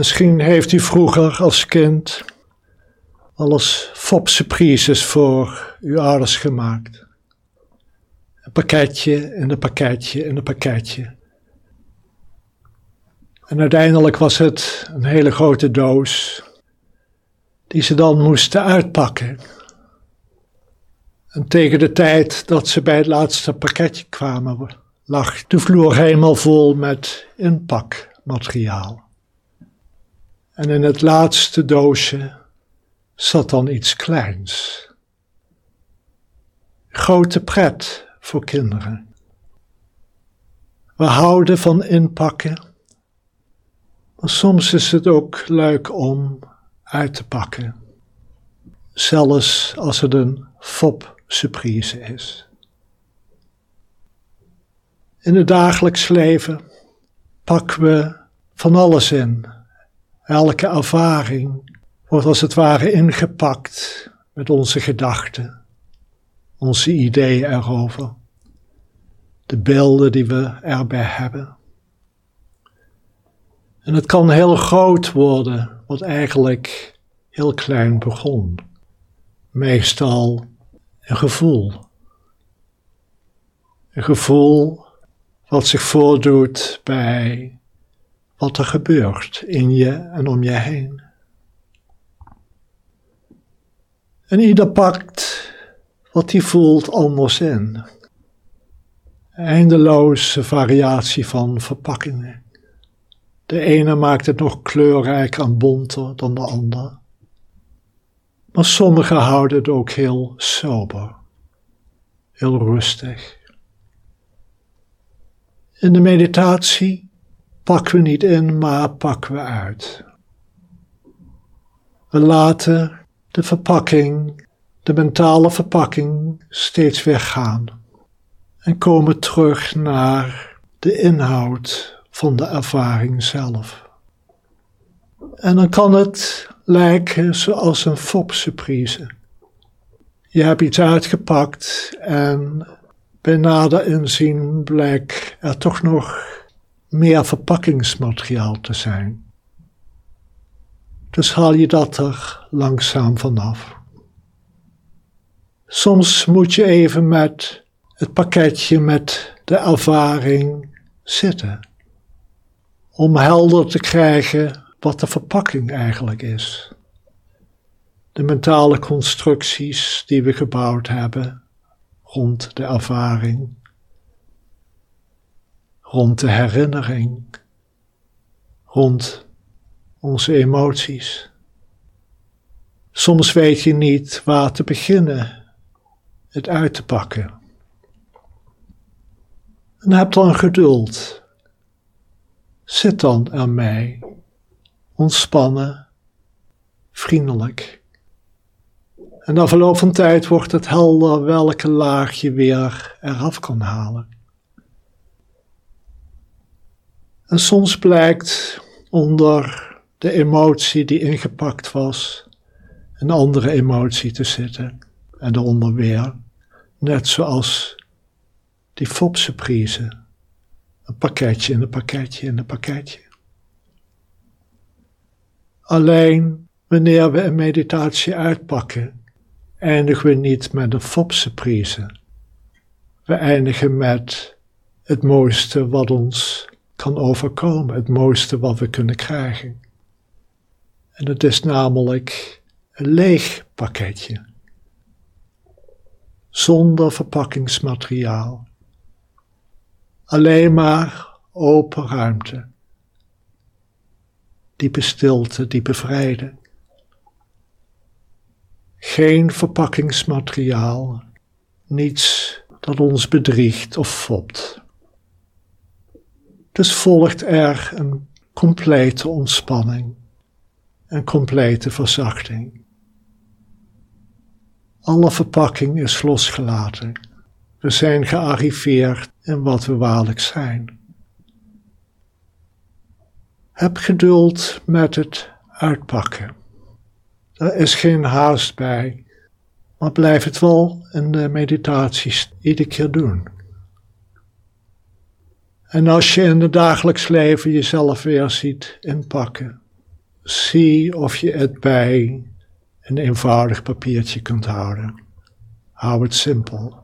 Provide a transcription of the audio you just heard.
Misschien heeft u vroeger als kind alles fopsurprises voor uw ouders gemaakt. Een pakketje en een pakketje en een pakketje. En uiteindelijk was het een hele grote doos die ze dan moesten uitpakken. En tegen de tijd dat ze bij het laatste pakketje kwamen, lag de vloer helemaal vol met inpakmateriaal. En in het laatste doosje zat dan iets kleins. Grote pret voor kinderen. We houden van inpakken, maar soms is het ook leuk om uit te pakken, zelfs als het een fop surprise is. In het dagelijks leven pakken we van alles in. Elke ervaring wordt als het ware ingepakt met onze gedachten, onze ideeën erover, de beelden die we erbij hebben. En het kan heel groot worden, wat eigenlijk heel klein begon. Meestal een gevoel. Een gevoel wat zich voordoet bij wat er gebeurt in je en om je heen. En ieder pakt wat hij voelt anders in. Eindeloze variatie van verpakkingen. De ene maakt het nog kleurrijker en bonter dan de ander. Maar sommigen houden het ook heel sober, heel rustig. In de meditatie pakken we niet in, maar pakken we uit. We laten de verpakking, de mentale verpakking, steeds weggaan en komen terug naar de inhoud van de ervaring zelf. En dan kan het lijken zoals een fopsurprise. Je hebt iets uitgepakt en bij nader inzien blijkt er toch nog meer verpakkingsmateriaal te zijn. Dus haal je dat er langzaam vanaf. Soms moet je even met het pakketje met de ervaring zitten. Om helder te krijgen wat de verpakking eigenlijk is. De mentale constructies die we gebouwd hebben rond de ervaring, rond de herinnering, rond onze emoties. Soms weet je niet waar te beginnen het uit te pakken. En heb dan geduld. Zit dan ermee, ontspannen, vriendelijk. En na verloop van tijd wordt het helder welke laag je weer eraf kan halen. En soms blijkt onder de emotie die ingepakt was, een andere emotie te zitten en eronder weer, net zoals die fopsurprise, een pakketje en een pakketje en een pakketje. Alleen wanneer we een meditatie uitpakken, eindigen we niet met een fopsurprise. We eindigen met het mooiste wat ons kan overkomen, het mooiste wat we kunnen krijgen. En het is namelijk een leeg pakketje. Zonder verpakkingsmateriaal. Alleen maar open ruimte. Diepe stilte, diepe vrede. Geen verpakkingsmateriaal. Niets dat ons bedriegt of fopt. Dus volgt er een complete ontspanning een complete verzachting. Alle verpakking is losgelaten. We zijn gearriveerd in wat we waarlijk zijn. Heb geduld met het uitpakken. Er is geen haast bij, maar blijf het wel in de meditaties iedere keer doen. En als je in het dagelijks leven jezelf weer ziet inpakken, zie of je het bij een eenvoudig papiertje kunt houden. Hou het simpel.